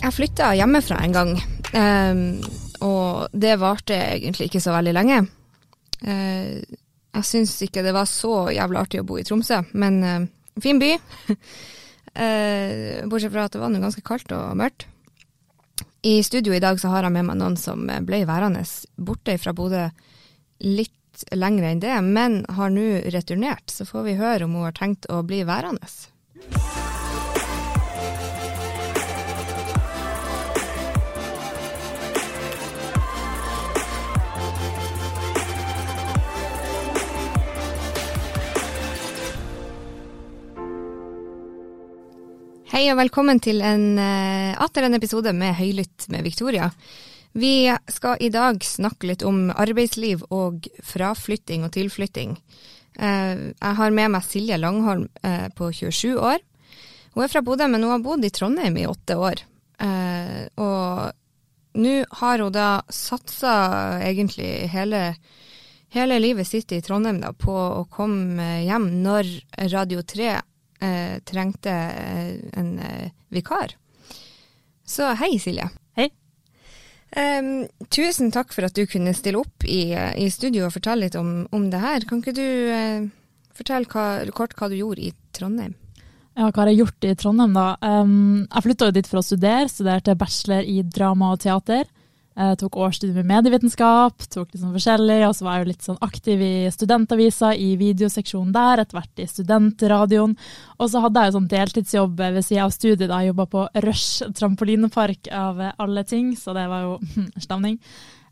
Jeg flytta hjemmefra en gang, um, og det varte egentlig ikke så veldig lenge. Uh, jeg syns ikke det var så jævlig artig å bo i Tromsø, men uh, fin by. bortsett fra at det var noe ganske kaldt og mørkt. I studio i dag så har jeg med meg noen som ble værende borte fra Bodø litt lenger enn det, men har nå returnert. Så får vi høre om hun har tenkt å bli værende. Hei og velkommen til en, uh, atter en episode med Høylytt med Victoria. Vi skal i dag snakke litt om arbeidsliv og fraflytting og tilflytting. Uh, jeg har med meg Silje Langholm uh, på 27 år. Hun er fra Bodø, men hun har bodd i Trondheim i åtte år. og nå har hun da satsa egentlig hele, hele livet sitt i Trondheim da, på å komme hjem når Radio 3 eh, trengte eh, en eh, vikar. Så hei, Silje. Um, tusen takk for at du kunne stille opp i, i studio og fortelle litt om, om det her. Kan ikke du uh, fortelle hva, kort hva du gjorde i Trondheim? Ja, hva har jeg gjort i Trondheim, da? Um, jeg flytta jo dit for å studere. Studerte bachelor i drama og teater. Jeg tok årsstudium i medievitenskap, tok litt sånn forskjellig, og så var jeg jo litt sånn aktiv i studentavisa, i videoseksjonen der, etter hvert i studentradioen. Og så hadde jeg jo sånn deltidsjobb ved sida av studiet, da jeg jobba på Rush trampolinepark av alle ting, så det var jo stemning.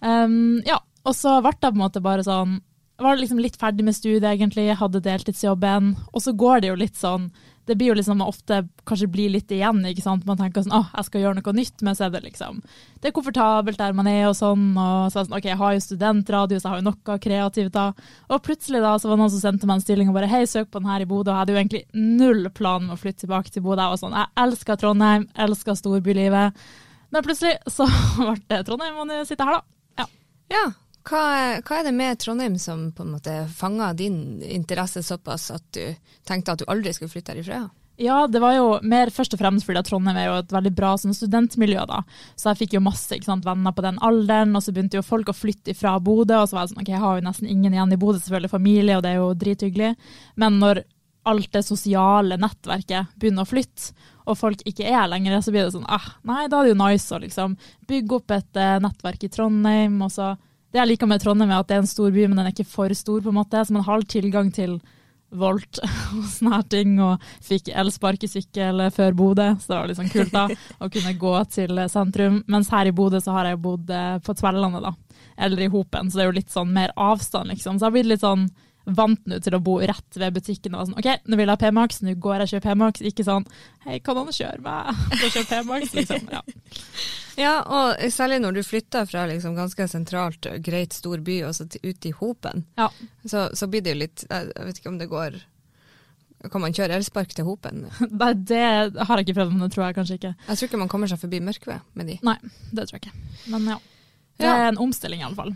Um, ja, og så ble det på en måte bare sånn Var liksom litt ferdig med studiet, egentlig, jeg hadde deltidsjobben, og så går det jo litt sånn det blir jo liksom ofte kanskje blir litt igjen. ikke sant? Man tenker sånn 'Å, jeg skal gjøre noe nytt, men så er det liksom Det er komfortabelt der man er og sånn. Og så er det sånn ok, jeg har jo studentradio, så jeg har jo noe kreativt da. Og plutselig da så var det noen som sendte meg en stilling og bare hei, søk på den her i Bodø. Og jeg hadde jo egentlig null plan om å flytte tilbake til Bodø. Og sånn, jeg elsker Trondheim, elsker storbylivet. Men plutselig så ble det Trondheim, og nå sitter jeg her, da. Ja. ja. Hva, hva, er det med Trondheim som på en måte fanga din interesse såpass at du tenkte at du aldri skulle flytte herifra? Ja, det var jo mer først og fremst fordi Trondheim er jo et veldig bra sånn, studentmiljø. da. Så jeg fikk jo masse sant, venner på den alderen, og så begynte jo folk å flytte fra Bodø. Og så var jeg sånn, ok, jeg har jo nesten ingen igjen i Bodø, selvfølgelig familie, og det er jo drithyggelig. Men når alt det sosiale nettverket begynner å flytte, og folk ikke er lenger, så blir det sånn ah, nei, da er det jo nice å liksom bygge opp et uh, nettverk i Trondheim. og så det jeg liker med Trondheim, er at det er en stor by, men den er ikke for stor, på en måte. Så man har tilgang til Volt og sånne her ting, og fikk elsparkesykkel før Bodø, så det var litt sånn kult da, å kunne gå til sentrum. Mens her i Bodø så har jeg bodd eh, på Tverlandet, da, eller i Hopen, så det er jo litt sånn mer avstand, liksom. Så jeg har blitt litt sånn vant nå til å bo rett ved butikken. og var sånn, OK, nå vil jeg ha P-Max, nå går jeg og kjøper P-Max. Ikke sånn Hei, kan han kjøre meg for å kjøpe P-Max? Liksom. Ja. ja, og særlig når du flytter fra liksom ganske sentralt, greit stor by og så ut i Hopen, ja. så, så, blir det jo litt Jeg vet ikke om det går kan man kjøre elspark til Hopen? Nei, Det har jeg ikke prøvd, men det tror jeg kanskje ikke. Jeg tror ikke man kommer seg forbi Mørkved med de. Nei, det tror jeg ikke. Men ja. Det er en omstilling, iallfall.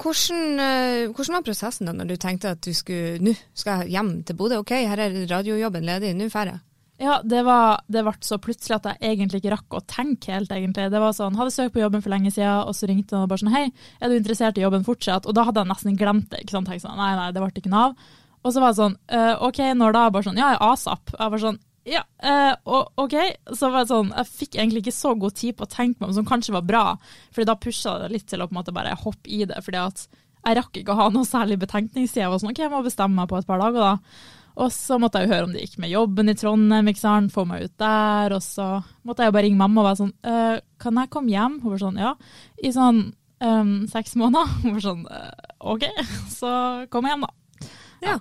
Hvordan, uh, hvordan, var prosessen da når du tenkte at du skulle nå skal jeg hjem til Bodø? OK, her er radiojobben ledig, nå drar jeg. Ja, det, var, det ble så plutselig at jeg egentlig ikke rakk å tenke helt, egentlig. Det var sånn, Hadde søkt på jobben for lenge siden, og så ringte han og bare sånn Hei, er du interessert i jobben fortsatt? Og da hadde jeg nesten glemt det. ikke sant? Tenkte sånn, Nei, nei, det ble ikke noe av. Og så var det sånn uh, OK, når da? Bare sånn Ja, ASAP. Jeg var sånn ja, eh, og, OK. Så var det sånn, jeg fikk egentlig ikke så god tid på å tenke meg om, som kanskje var bra. Fordi da pusha det litt til å på en måte bare hoppe i det. fordi at jeg rakk ikke å ha noe særlig betenkningstid. Jeg var sånn, ok, jeg må bestemme meg på et par dager, da. Og så måtte jeg jo høre om det gikk med jobben i Trondheim, ikke sant? få meg ut der. Og så måtte jeg jo bare ringe mamma og være sånn «Øh, Kan jeg komme hjem? Hun var sånn ja. I sånn um, seks måneder. Hun var sånn «Øh, OK, så kom jeg hjem, da. Ja.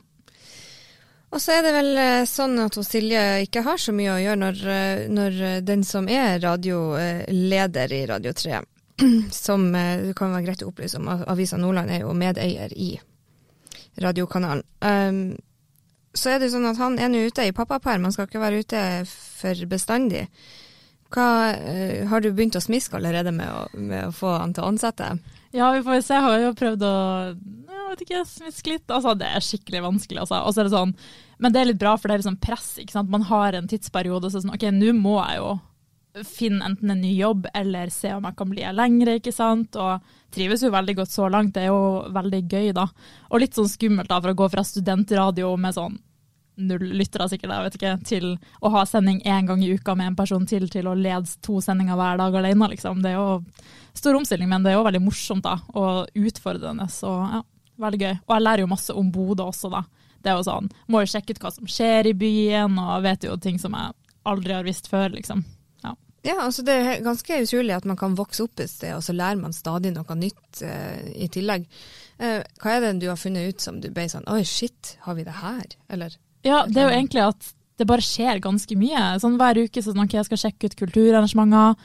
Og så er det vel eh, sånn at Silje ikke har så mye å gjøre når, eh, når den som er radioleder i Radio 3, som eh, det kan være greit å opplyse om, Avisa Nordland er jo medeier i radiokanalen. Um, så er det sånn at han er nå ute i pappaperm, han skal ikke være ute for bestandig. Hva, har du begynt å smiske allerede med å, med å, få han til å ansette? Ja, vi får se. Jeg har jo prøvd å vet ikke, smiske litt. Altså, det er skikkelig vanskelig. Altså. Og så er det sånn, men det er litt bra, for det er liksom press. ikke sant? Man har en tidsperiode, så sånn, ok, nå må jeg jo finne enten en ny jobb eller se om jeg kan bli her lenger, ikke sant. Og trives jo veldig godt så langt, det er jo veldig gøy, da. Og litt sånn skummelt da, for å gå fra studentradio med sånn null lyttere sikkert, jeg vet ikke, til å ha sending én gang i uka med en person til, til å lede to sendinger hver dag alene, liksom. Det er jo stor omstilling, men det er jo veldig morsomt da, og utfordrende. Så ja, veldig gøy. Og jeg lærer jo masse om Bodø også, da. Det er jo sånn, Må jo sjekke ut hva som skjer i byen, og vet jo ting som jeg aldri har visst før, liksom. Ja, ja altså det er ganske utrolig at man kan vokse opp et sted, og så lærer man stadig noe nytt uh, i tillegg. Uh, hva er det du har funnet ut som du ble sånn oi shit, har vi det her, eller? Ja, det er jo egentlig at det bare skjer ganske mye. Sånn Hver uke så snakker jeg skal sjekke ut kulturarrangementer.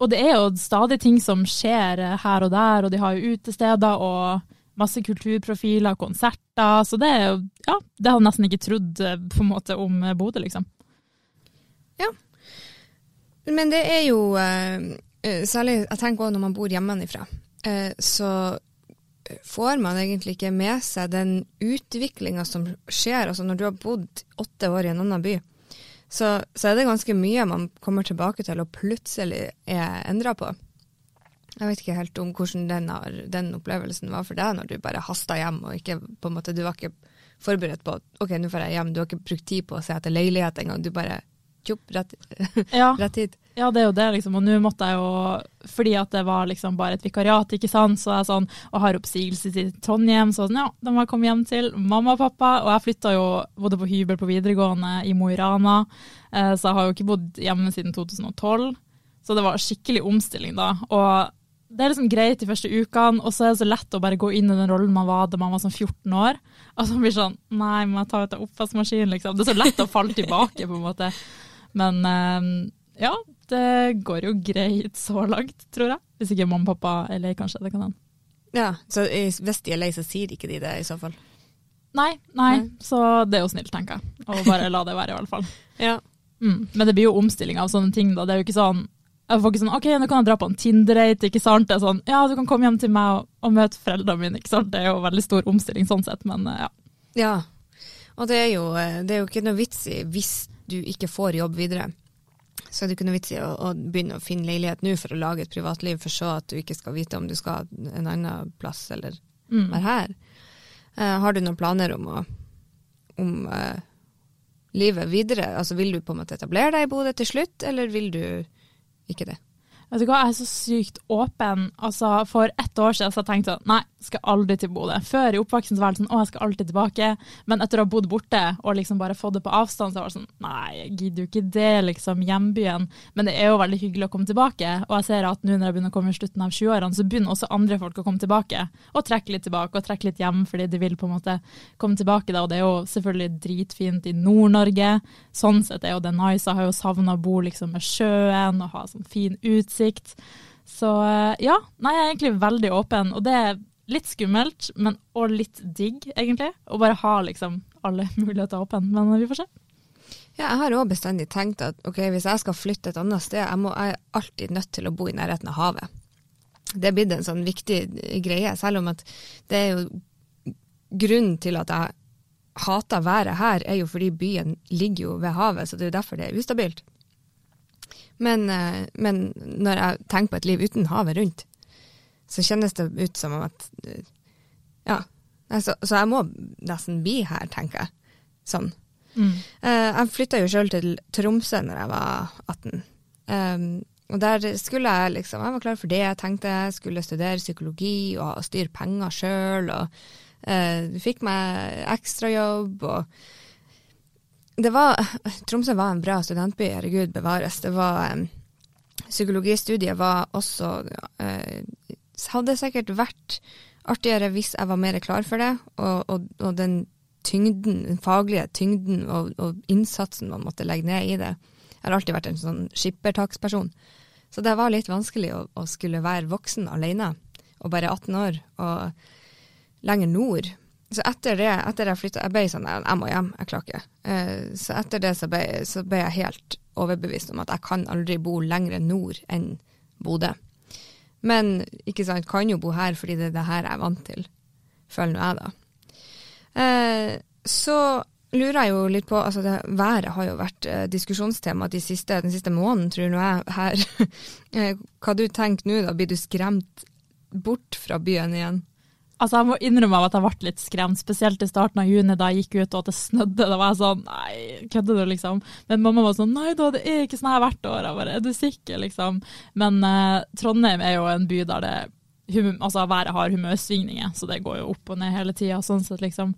Og det er jo stadig ting som skjer her og der, og de har jo utesteder og masse kulturprofiler, konserter. Så det Ja, det hadde jeg nesten ikke trodd eh, på en måte om Bodø, liksom. Ja. Men det er jo uh, Særlig jeg tenker også når man bor hjemmefra, så får man egentlig ikke med seg den utviklinga som skjer. Altså når du har bodd åtte år i en annen by, så, så, er det ganske mye man kommer tilbake til og plutselig er endra på. Jeg vet ikke helt om hvordan den, den, opplevelsen var for deg når du bare hasta hjem og ikke på en måte, du var ikke forberedt på at ok, nå får jeg hjem, du har ikke brukt tid på å se etter leilighet engang, du bare tjopp, rett, ja. rett hit. Ja, det er jo det, liksom. Og nå måtte jeg jo, fordi at det var liksom bare et vikariat, ikke sant, så jeg sånn, og har oppsigelse til Trondheim, så sånn, ja, da må jeg komme hjem til mamma og pappa. Og jeg flytta jo både på hybel på videregående i Mo i Rana, eh, så jeg har jo ikke bodd hjemme siden 2012. Så det var skikkelig omstilling da. Og det er liksom greit de første ukene, og så er det så lett å bare gå inn i den rollen man var da man var sånn 14 år. Og så blir det sånn Nei, må jeg ta ut av oppvaskmaskinen, liksom. Det er så lett å falle tilbake, på en måte. Men eh, ja, det går jo greit så langt, tror jeg. Hvis ikke mamma og pappa er lei, kanskje. Det kan hende. Ja, så hvis de er lei, så sier ikke de det i så fall? Nei, nei, nei. så det er jo snilt, tenker jeg. Og bare la det være, i hvert fall. ja. Mm. Men det blir jo omstilling av sånne ting, da. Det er jo ikke sånn jeg får ikke sånn OK, nå kan jeg dra på en Tinder-date, ikke sant. Det er sånn ja, du kan komme hjem til meg og, og møte foreldrene mine, ikke sant. Det er jo veldig stor omstilling sånn sett, men ja. Ja, og det er jo, eh, det er jo ikke noe vits i hvis du ikke får jobb videre så er det ikke noe vits i å, å, begynne å finne leilighet nå for å lage et privatliv, for så at du ikke skal vite om du skal en annen plass eller mm. være her. Uh, har du noen planer om, å, om uh, livet videre? Altså Vil du på en måte etablere deg i Bodø til slutt, eller vil du ikke det? Vet du hva, jeg er så sykt åpen. Altså, For ett år siden så tenkte jeg nei, skal aldri til Bodø. Før i oppveksten så var det sånn å, jeg skal alltid tilbake. Men etter å ha bodd borte og liksom bare fått det på avstand, så var det sånn nei, jeg gidder jo ikke det, liksom, hjembyen. Men det er jo veldig hyggelig å komme tilbake. Og jeg ser at nå når jeg begynner å komme i slutten av 20-årene, så begynner også andre folk å komme tilbake. Og trekke litt tilbake, og trekke litt hjem fordi de vil på en måte komme tilbake. da, Og det er jo selvfølgelig dritfint i Nord-Norge. Sånn sett er jo det nice. Jeg har jo savna å bo liksom ved sjøen og ha sånn fin utsikt. Så eh, ja, nei, jeg er egentlig veldig åpen. Og det er litt skummelt, men og litt digg, egentlig. Å bare ha liksom alle muligheter åpne. Men vi får se. Ja, jeg har òg bestandig tenkt at ok, hvis jeg skal flytte et annet sted, jeg, må, jeg er alltid nødt til å bo i nærheten av havet. Det er blitt en sånn viktig greie, selv om at det er jo grunnen til at jeg hater været her, er jo fordi byen ligger jo ved havet, så det er jo derfor det er ustabilt. Men, eh, men når jeg tenker på et liv uten havet rundt, så kjennes det ut som om at Ja. Så, så jeg må nesten bli her, tenker jeg. Sånn. Mm. Uh, jeg flytta jo sjøl til Tromsø når jeg var 18. Um, og der skulle jeg liksom Jeg var klar for det. Jeg tenkte jeg skulle studere psykologi og styre penger sjøl. Og uh, fikk meg ekstrajobb og det var Tromsø var en bra studentby, herregud bevares. Det var um, Psykologistudiet var også uh, hadde sikkert vært artigere hvis jeg var mer klar for det, og, og, og den tyngden, den faglige tyngden og, og, innsatsen man måtte legge ned i det. Jeg har alltid vært en sånn skippertaksperson. Så det var litt vanskelig å, å skulle være voksen alene, og bare 18 år, og lenger nord. Så etter det, etter jeg flytta Jeg ble sånn jeg må hjem, jeg klarer ikke. Eh, så etter det så ble, så ble, jeg helt overbevist om at jeg kan aldri bo lenger nord enn Bodø. Men ikke sant, kan jo bo her fordi det er det her jeg er vant til, føler nå jeg, da. Eh, så lurer jeg jo litt på altså det, Været har jo vært eh, diskusjonstema de siste, den siste måneden, tror nå jeg, her. Eh, hva du tenker nå, da? Blir du skremt bort fra byen igjen? Altså, Jeg må innrømme at jeg ble litt skremt, spesielt i starten av juni da jeg gikk ut og at det snødde. Da var jeg sånn Nei, kødder du, liksom? Men mamma var sånn Nei da, det er ikke sånn her hvert år. Jeg bare Er du sikker, liksom? Men eh, Trondheim er jo en by der det altså, været har humørsvingninger, så det går jo opp og ned hele tida. Sånn sett, liksom.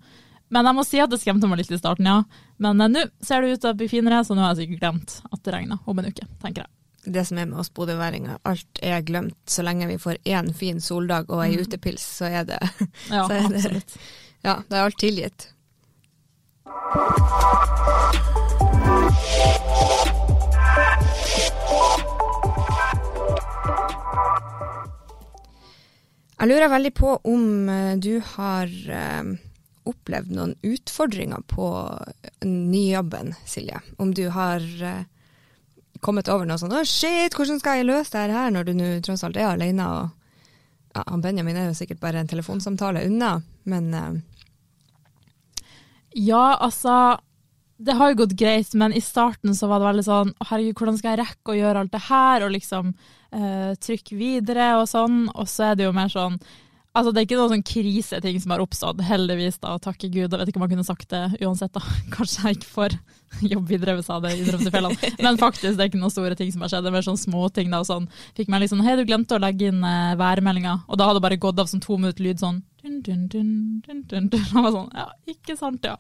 Men jeg må si at det skremte meg litt i starten, ja. Men eh, nå ser det ut til å bli finere, så nå har jeg sikkert glemt at det regner om en uke, tenker jeg det som er med oss bodøværinger, alt er glemt. Så lenge vi får én fin soldag og ei mm. utepils, så er det Ja, er det, absolutt. Ja, da er alt tilgitt. Jeg lurer veldig på om eh, du har eh, opplevd noen utfordringer på nyjobben, Silje. Om du har eh, kommet over noe sånn 'Å, shit, hvordan skal jeg løse det her?' når du nå tross alt er alene. Og, ja, Benjamin er jo sikkert bare en telefonsamtale unna, men uh... Ja, altså Det har jo gått greit, men i starten så var det veldig sånn herregud, hvordan skal jeg rekke å gjøre alt det her?' og liksom uh, trykke videre og sånn. Og så er det jo mer sånn Altså, det er ikke noen sånn kriseting som har oppstått, heldigvis, da, takke Gud. Jeg vet ikke om jeg kunne sagt det uansett, da. Kanskje jeg ikke får jobb hadde innrømt i fellene. Men faktisk, det er ikke noen store ting som har skjedd. Det er mer sånn småting. da, og sånn. Fikk meg liksom Hei, du glemte å legge inn uh, værmeldinga. Og da hadde det bare gått av som to minutter lyd sånn dun, dun, dun, dun, dun, dun. Og var sånn Ja, ikke sant, ja.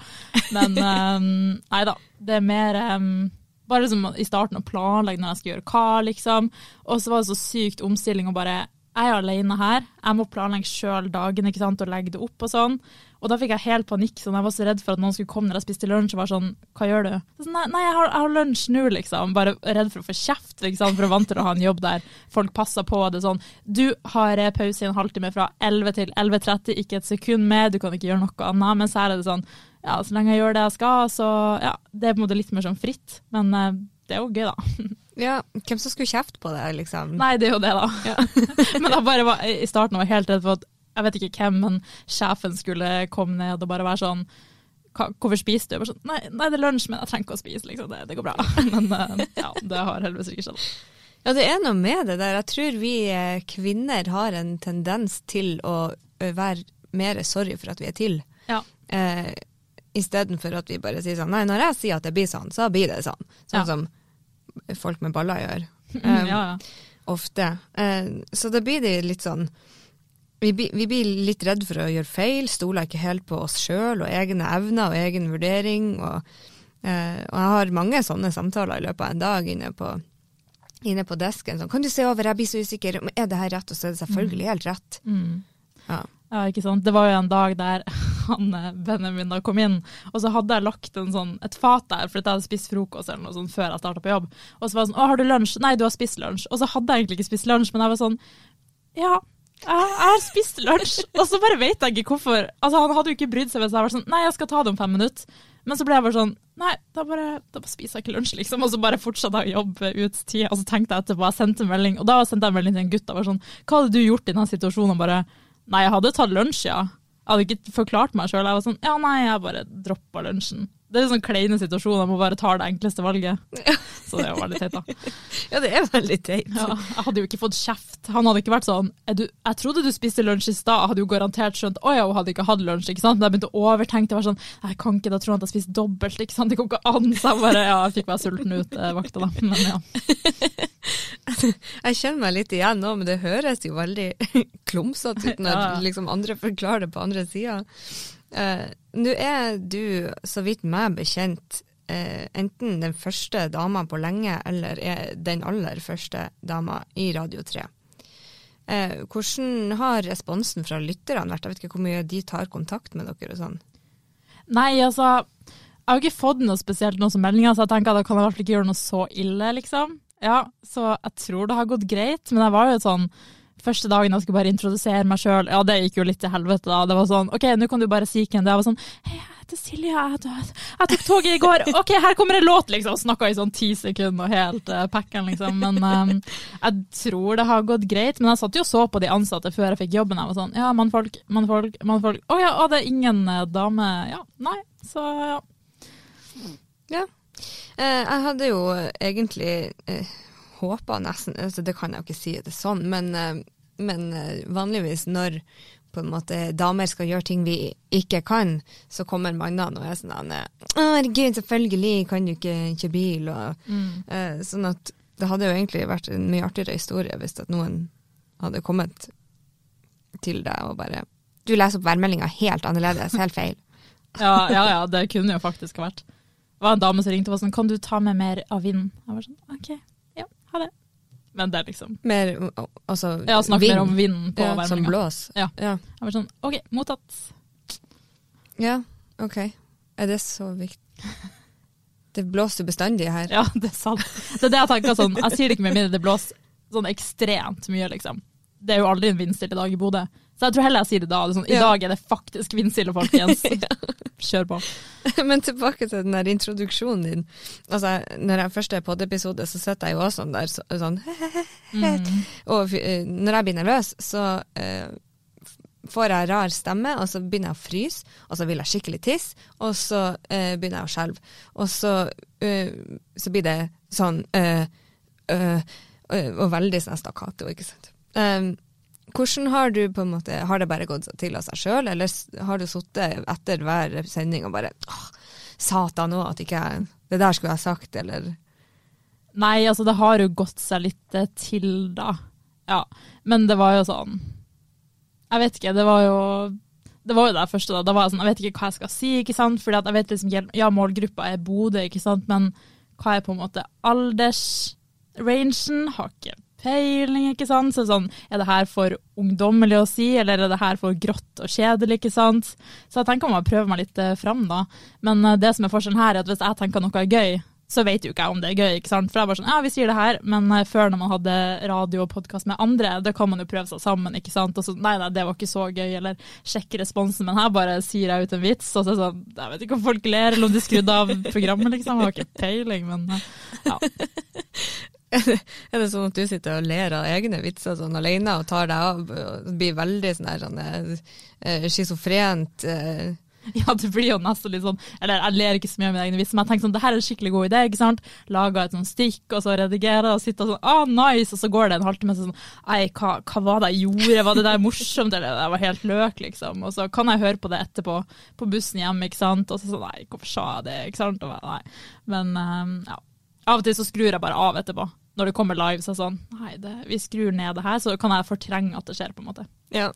Men um, nei da. Det er mer um, bare liksom i starten å planlegge når jeg skal gjøre hva, liksom. Og så var det så sykt omstilling å bare jeg er alene her, jeg må planlegge sjøl dagen ikke sant, og legge det opp og sånn. Og da fikk jeg helt panikk, sånn, jeg var så redd for at noen skulle komme når jeg spiste lunsj og var sånn Hva gjør du? Sånn, nei, nei jeg, har, har, lunsj nå, liksom. Bare redd for å få kjeft, liksom, for å vant til å ha en jobb der folk passer på det sånn. Du har pause i en halvtime fra 11 til 11.30, ikke et sekund med, du kan ikke gjøre noe annet. Mens her er det sånn ja, så lenge jeg gjør det jeg skal, så ja, det er på en måte litt mer sånn fritt. Men uh, det er jo gøy, da. Ja, Hvem som skulle kjefte på det, liksom? Nei, det er jo det, da. Ja. men jeg bare var, i starten var jeg helt redd for at jeg vet ikke hvem, men sjefen skulle komme ned og bare være sånn Hvorfor spiser du? Jeg sånn, nei, nei, det er lunsj, men jeg trenger ikke å spise, liksom. Det, det går bra. Men uh, ja, det har heldigvis ikke skjedd. Ja, det er noe med det der. Jeg tror vi eh, kvinner har en tendens til å være mer sorry for at vi er til. Ja. Eh, Istedenfor at vi bare sier sånn Nei, når jeg sier at det blir sånn, så blir det sånn. Sånn ja. som folk med baller gjør. Um, ja, ja. Ofte. Uh, så da blir det litt sånn vi, vi, blir litt redd for å gjøre feil, stoler ikke helt på oss sjøl og egne evner og egen vurdering. Og, uh, og, jeg har mange sånne samtaler i løpet av en dag inne på, inne på desken. Sånn, 'Kan du se over, jeg blir så usikker. Er det her rett?' Og så er det selvfølgelig mm. helt rett. Mm. Ja. ja. ikke sant. Det var jo en dag der han eh, Benjamin da kom inn, og så hadde jeg lagt sånn, et fat der, for jeg hadde spist frokost eller noe sånt før jeg starta på jobb. Og så var det sånn 'Å, har du lunsj?' Nei, du har spist lunsj. Og så hadde jeg egentlig ikke spist lunsj, men jeg var sånn Ja, jeg, har spist lunsj. og så bare vet jeg ikke hvorfor. Altså, Han hadde jo ikke brydd seg hvis jeg var sånn 'Nei, jeg skal ta det om fem minutter'. Men så ble jeg bare sånn Nei, da bare, da bare spiser jeg ikke lunsj, liksom. Og så bare fortsatte jeg å jobbe ut tida. Og så tenkte jeg etterpå, jeg sendte en melding, og da sendte jeg melding til en gutt og var sånn Hva hadde du gjort i den situasjonen? Og bare Nei, jeg hadde tatt lunsj, ja. Jeg hadde ikke forklart meg sjøl. Jeg var sånn ja, nei, jeg bare droppa lunsjen. Det er en sånn kleine situasjon, jeg må bare ta det enkleste valget. Så det er jo veldig teit, da. Ja, det er veldig teit. Ja, jeg hadde jo ikke fått kjeft. Han hadde ikke vært sånn du, 'Jeg trodde du spiste lunsj i stad', jeg hadde jo garantert skjønt 'Å ja, hun hadde ikke hatt lunsj', ikke sant. Men jeg begynte å overtenke. Det var sånn 'Jeg kan ikke, da tror han at jeg spiste dobbelt', ikke sant. Det går ikke an. Så jeg bare ja, jeg fikk være sulten ut eh, vakta, da. Men ja. Jeg kjenner meg litt igjen nå, men det høres jo veldig klumsete ut når ja. liksom andre forklarer det på andre sida. Uh, Nå er du, så vidt meg bekjent, uh, enten den første dama på lenge, eller er den aller første dama i Radio 3. Uh, eh, hvordan har responsen fra lytterne vært? Jeg vet ikke hvor mye de tar kontakt med dere og sånn? Nei, altså jeg har ikke fått noe spesielt noe som meldinger, så jeg tenker at da kan jeg i hvert fall ikke gjøre noe så ille, liksom. Ja, så jeg tror det har gått greit, men jeg var jo sånn Første dagen jeg skulle bare introdusere meg sjøl, ja det gikk jo litt til helvete da. Det var sånn OK, nå kan du bare si hvem det er. Jeg var sånn Hei, jeg heter Silje, jeg, tok toget i går. OK, her kommer en låt, liksom. Snakka i sånn ti sekunder og helt uh, packen, liksom. Men um, jeg tror det har gått greit. Men jeg satt jo og så på de ansatte før jeg fikk jobben. Jeg var sånn Ja, mannfolk, mannfolk, mannfolk. Å oh, ja, og det er ingen uh, dame. Ja, nei. Så ja. Ja. Eh, jeg hadde jo egentlig eh, håpa nesten altså Det kan jeg jo ikke si det sånn, men, eh, men eh, vanligvis når på en måte damer skal gjøre ting vi ikke kan, så kommer mannene og er sånn Å, herregud, selvfølgelig kan du ikke kjøre bil, og Mm. eh, Sånn at det hadde jo egentlig vært en mye artigere historie hvis at noen hadde kommet til deg og bare Du leser opp værmeldinga helt annerledes, helt feil. Ja, ja, ja, det kunne jo faktisk vært. Det var en dame som ringte og var sånn Kan du ta med mer av vind? Jeg var sånn OK, ha det. Men det er liksom Mer altså Ja, snakk vind. mer om vinden på ja, Som blås. Ja. ja. Jeg var sånn OK, mottatt. Ja, ok. Er det så viktig? Det blåser bestandig her. Ja, det er sant. Det er det jeg tenker sånn. Jeg sier det ikke med mindre det blåser sånn ekstremt mye, liksom. Det er jo aldri en vindstille dag i Bodø. Så jeg tror heller jeg sier det da. Det er sånn, I Ja. dag er det faktisk vindstille, folkens. Kjør på. Men tilbake til den der introduksjonen din. Altså, når jeg første podiepisode, så sitter jeg jo også sånn der så, sånn Mm. Og eh, når jeg blir nervøs, så uh, får jeg rar stemme, og så begynner jeg å fryse, og så vil jeg skikkelig tisse, og så uh, begynner jeg å skjelve. Og så, uh, så blir det sånn Og veldig sånn stakkato, ikke sant. Um, hvordan har du på en måte, har det bare gått til av seg sjøl, eller har du sittet etter hver sending og bare åh, Satan òg, at ikke jeg Det der skulle jeg sagt, eller Nei, altså det har jo gått seg litt eh, til, da. Ja. Men det var jo sånn Jeg vet ikke, det var jo det var jo det første, da. Da var jeg sånn, jeg vet ikke hva jeg skal si, ikke sant. Fordi jeg vet liksom Ja, målgruppa er Bodø, ikke sant, men hva er på en måte aldersrangen? Har ikke peiling, ikke sant. Så sånn, er det her for ungdommelig å si, eller er det her for grått og kjedelig, ikke sant. Så jeg tenker om å prøve meg litt eh, fram, da. Men eh, det som er forskjellen her, er at hvis jeg tenker noe er gøy, så vet jo ikke jeg om det er gøy. ikke sant? For jeg er bare sånn, ja, vi sier det her, men eh, før når man hadde radio og podkast med andre, da kan man jo prøve seg sammen, ikke sant. Og så nei, nei, det var ikke så gøy, eller sjekke responsen, men her bare sier jeg ut en vits, og så er det sånn, jeg vet ikke om folk ler, eller om de skrudde av programmet, liksom. Jeg har ikke peiling, men ja. Er det sånn at du sitter og ler av egne vitser sånn alene og tar deg av og blir veldig sånn her sånn eh, schizofrent eh, Ja, det blir jo nesten litt sånn Eller jeg ler ikke så mye av mine egne vitser, men jeg tenker sånn, det her er en skikkelig god idé, ikke sant. Laga et sånt stikk, og så redigere, og sitter sånn, ah, nice, og så går det en halvtime så sånn, ei, hva, hva var det jeg gjorde, var det der morsomt, eller det var helt løk, liksom. Og så kan jeg høre på det etterpå, på bussen hjem, ikke sant, og så sånn, nei, hvorfor sa jeg det, ikke sant, og nei. Men um, ja, av og til så skrur jeg bare av etterpå. Når det kommer live, så er det sånn, nei, det, vi skrur ned det her, så kan jeg fortrenge at det skjer, på en måte. Ja.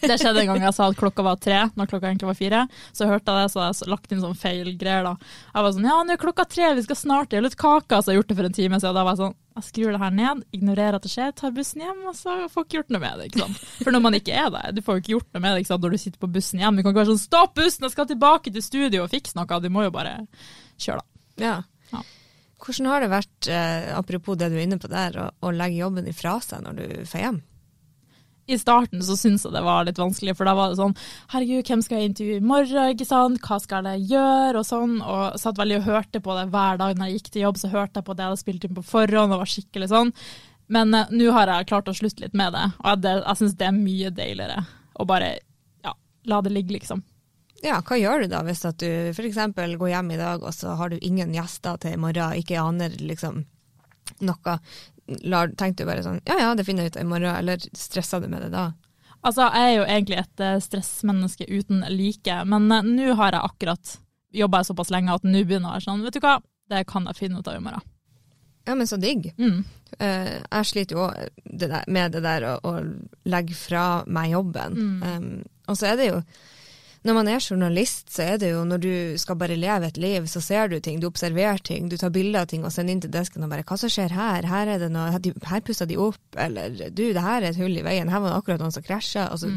Det skjedde en gang jeg sa at klokka var tre, når klokka egentlig var fire. Så hørte jeg det, så jeg lagt inn sånn feil greier da. Jeg var sånn, ja, nå er klokka tre, vi skal snart gjøre litt kake. Så jeg har gjort det for en time siden. Da var jeg sånn, jeg skrur det her ned, ignorerer at det skjer, tar bussen hjem, og så får ikke gjort noe med det. ikke sant? For når man ikke er der, du får jo ikke gjort noe med det ikke sant? når du sitter på bussen hjem. Du kan ikke være sånn, stopp bussen, jeg skal tilbake til studio og fikse noe. Du må jo bare kjøre da. ja. Ja. Hvordan har det vært, eh, apropos det du er inne på der, å, å legge jobben ifra seg når du får hjem? I starten så syntes jeg det var litt vanskelig, for da var det sånn herregud, hvem skal jeg intervjue i morgen, ikke sant, hva skal jeg gjøre, og sånn, og satt veldig og hørte på det hver dag når jeg gikk til jobb, så hørte jeg på det jeg hadde spilt inn på forhånd, og var skikkelig sånn. Men eh, nå har jeg klart å slutte litt med det, og det, jeg syns det er mye deiligere å bare ja, la det ligge, liksom. Ja, hva gjør du da hvis at du f.eks. går hjem i dag, og så har du ingen gjester til i morgen, ikke aner liksom noe? Lar, tenkte du bare sånn ja ja, det finner jeg ut i morgen, eller stressa du med det da? Altså, jeg er jo egentlig et eh, stressmenneske uten like, men eh, nå har jeg akkurat jobba såpass lenge at nå begynner jeg sånn, vet du hva, det kan jeg finne ut av i morgen. Ja, men så digg. Mm. Uh, jeg sliter jo òg med det der å, å legge fra meg jobben. Um, og så er det jo Når man er journalist, så er det jo når du skal bare leve et liv, så ser du ting, du observerer ting, du tar bilder av ting og sender inn til desken og bare 'Hva som skjer her? Her er det noe Her pussa de opp', eller 'Du, det her er et hull i veien. Her var det akkurat noen som krasja'. Altså,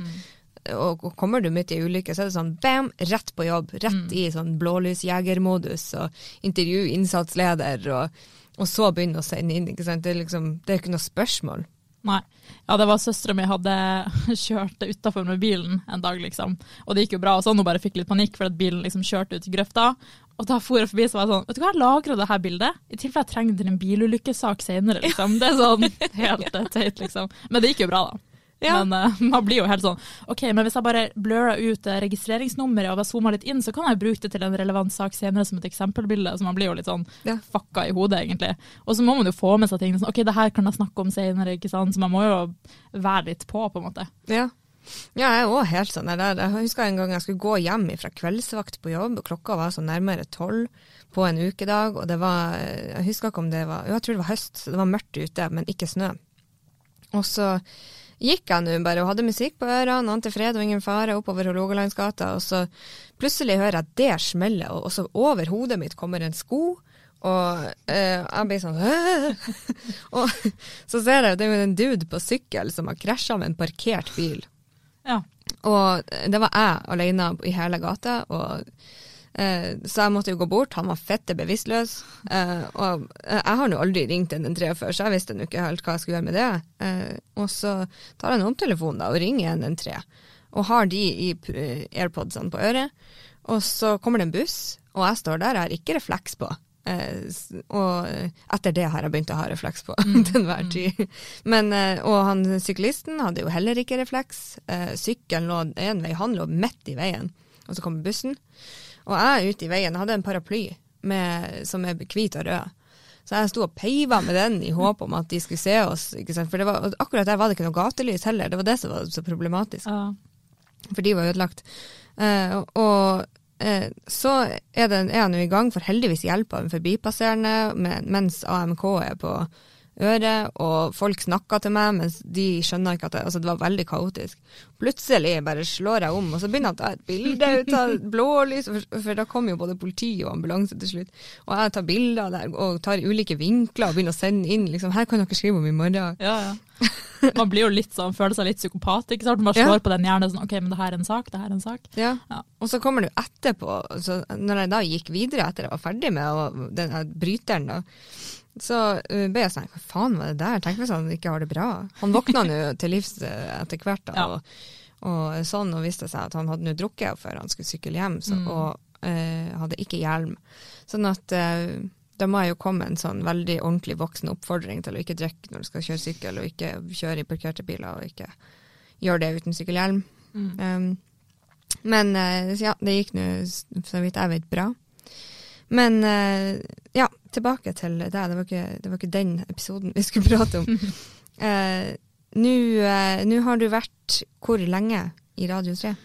og, og kommer du midt i ei ulykke, så er det sånn bam, rett på jobb. Rett i sånn blålysjegermodus og intervju innsatsleder, og, og så begynne å sende inn. ikke sant? Det er liksom, det er ikke noe spørsmål. Nei. Ja, det var søstera mi hadde kjørt utafor med bilen en dag, liksom. Og det gikk jo bra, og sånn, hun bare fikk litt panikk for at bilen liksom kjørte ut i grøfta. Og da for jeg forbi så var jeg sånn, vet du hva, jeg lagrer det her bildet, i tilfelle jeg trenger det til en bilulykkesak senere, liksom. Det er sånn helt eh, teit, liksom. Men det gikk jo bra, da. Ja. Men uh, man blir jo helt sånn OK, men hvis jeg bare blurrer ut eh, registreringsnummeret og zoomer litt inn, så kan jeg bruke det til en relevant sak senere som et eksempelbilde. Så man blir jo litt sånn Ja. fucka i hodet, egentlig. Og så må man jo få med seg ting sånn OK, det her kan jeg snakke om senere, ikke sant. Så man må jo være litt på, på en måte. Ja. Ja, jeg er òg helt sånn der. Jeg husker en gang jeg skulle gå hjem fra kveldsvakt på jobb, og klokka var sånn nærmere tolv på en ukedag, og det var Jeg husker ikke om det var Jo, jeg tror det var høst, så det var mørkt ute, men ikke snø. Og så gikk jeg nå bare og hadde musikk på ørene, ante fred og ingen fare oppover Hålogalandsgata, og så plutselig hører jeg det smellet, og og så over hodet mitt kommer en sko. Og eh, jeg blir sånn Og så ser jeg det er jo en dude på sykkel som har krasja med en parkert bil. Ja. Og det var jeg alene i hele gata, og, så jeg måtte jo gå bort. Han var fette bevisstløs. Eh, og jeg har nå aldri ringt en 3 før, så jeg visste nå ikke helt hva jeg skulle gjøre med det. Eh, og så tar jeg en omtelefon da, og ringer en 3 og har de i airpodsene på øret. Og så kommer det en buss, og jeg står der, jeg har ikke refleks på. Eh, og etter det har jeg begynt å ha refleks på til enhver tid. Men, eh, og han syklisten hadde jo heller ikke refleks. Eh, sykkelen lå en vei, han lå midt i veien, og så kommer bussen. Og jeg er ute i veien, jeg hadde en paraply med, som er hvit og rød. Så jeg sto og peiva med den i håp om at de skulle se oss. For det var, akkurat der var det ikke noe gatelys heller, det var det som var så problematisk Ja. for de var ødelagt. Eh, og eh, så er, det, er han jo i gang, for heldigvis hjelper han forbipasserende mens AMK er på øret, og folk snakka til meg, mens de skjønner ikke at det, altså det var veldig kaotisk. Plutselig bare slår jeg om, og så begynner jeg å ta et bilde ut av blålys, for, for da kom jo både politi og ambulanse til slutt. Og jeg tar bilder der og tar ulike vinkler og begynner å sende inn, liksom, her kan dere skrive om i morgen. Ja, ja. Man blir jo litt sånn, føler seg litt psykopat. ikke sant? Man Ja. slår på den hjernen sånn OK, men det her er en sak, det her er en sak. Ja. Ja. Og så kommer du etterpå, så når jeg da gikk videre etter jeg var ferdig med den bryteren, da, så uh, ble jeg sånn Hva faen var det der? Tenk hvis han ikke har det bra. Han våkna nå til livs uh, etter hvert, da, Ja. og, og sånn, og viste seg at han hadde nå drukket før han skulle sykle hjem, så, Mm. og uh, hadde ikke hjelm. Sånn at uh, da må jeg jo komme en sånn veldig ordentlig voksen oppfordring til å ikke drikke når du skal kjøre sykkel, og ikke kjøre i parkerte biler, og ikke gjøre det uten sykkelhjelm. Mm. Um, men eh, ja, det gikk nå så vidt jeg vet bra. Men eh, ja, tilbake til deg. Det var, ikke, det var ikke den episoden vi skulle prate om. Eh, Nå eh, har du vært hvor lenge i Radio 3?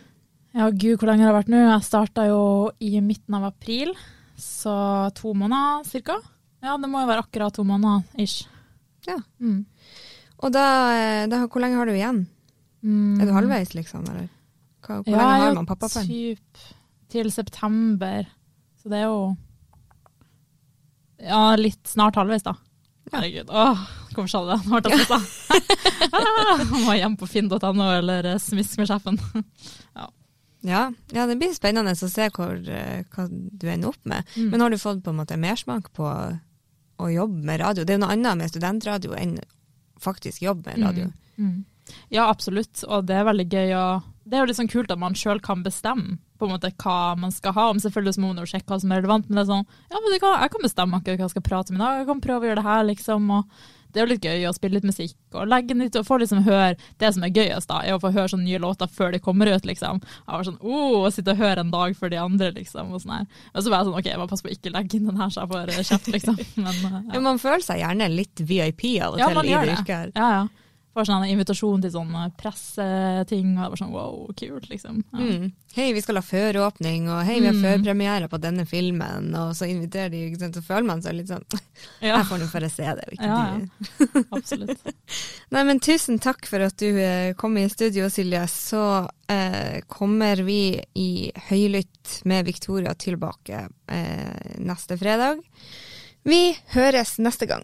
Ja, gud, hvor lenge har jeg vært nå? Jeg starta jo i midten av april, så to måneder cirka. Ja, det må jo være akkurat to måneder, ish. Ja. Mm. Og da, eh, da Hvor lenge har du igjen? Mm. Er du halvveis, liksom? Eller? Hvor Ja, lenge har man man pappaperm? Typ til september. Så det er jo Ja, litt snart halvveis, da. Herregud. Åh, hvorfor sa du det? Nå ble jeg stressa. må hjem på finn.no eller eh, smisk med sjefen. Ja, ja, det blir spennende å se hvor, eh, hva du ender opp med. Mm. Men har du fått på en måte mersmak på å jobbe med radio? Det er jo noe annet med studentradio enn faktisk jobb med radio. Mm. Ja, absolutt, og det er veldig gøy. Og det er jo litt sånn kult at man sjøl kan bestemme på en måte hva man skal ha. Om selvfølgelig så må man jo sjekke hva som er relevant, men det er sånn, ja, men kan, jeg kan bestemme akkurat hva jeg skal prate om i dag. Jeg kan prøve å gjøre det her, liksom. og det er jo litt gøy å spille litt musikk og legge den litt, og få liksom høre Det som er gøyest, da, er å få høre sånne nye låter før de kommer ut, liksom. Jeg var sånn, oh, å sitte og høre en dag før de andre, liksom. Og sånn her. Men så var jeg sånn, ok, jeg må passe på å ikke legge inn den her, så jeg får eh, kjeft, liksom. Men, ja. Ja. Man føler seg gjerne litt VIP av og Ja, til man i det. yrket her. Ja, ja. Får sånn en invitasjon til sånn eh, presseting, og det var sånn wow, kult, liksom. Ja. Mm. Hei, vi skal ha føråpning, og hei, vi har Mm. førpremiere på denne filmen, og så inviterer de, ikke sant, så føler man seg litt sånn Ja, Jeg får nå bare se det. Ikke Ja, de. absolutt. Nei, men tusen takk for at du eh, kom i studio, Silje. Så eh, kommer vi i Høylytt med Victoria tilbake eh, neste fredag. Vi høres neste gang.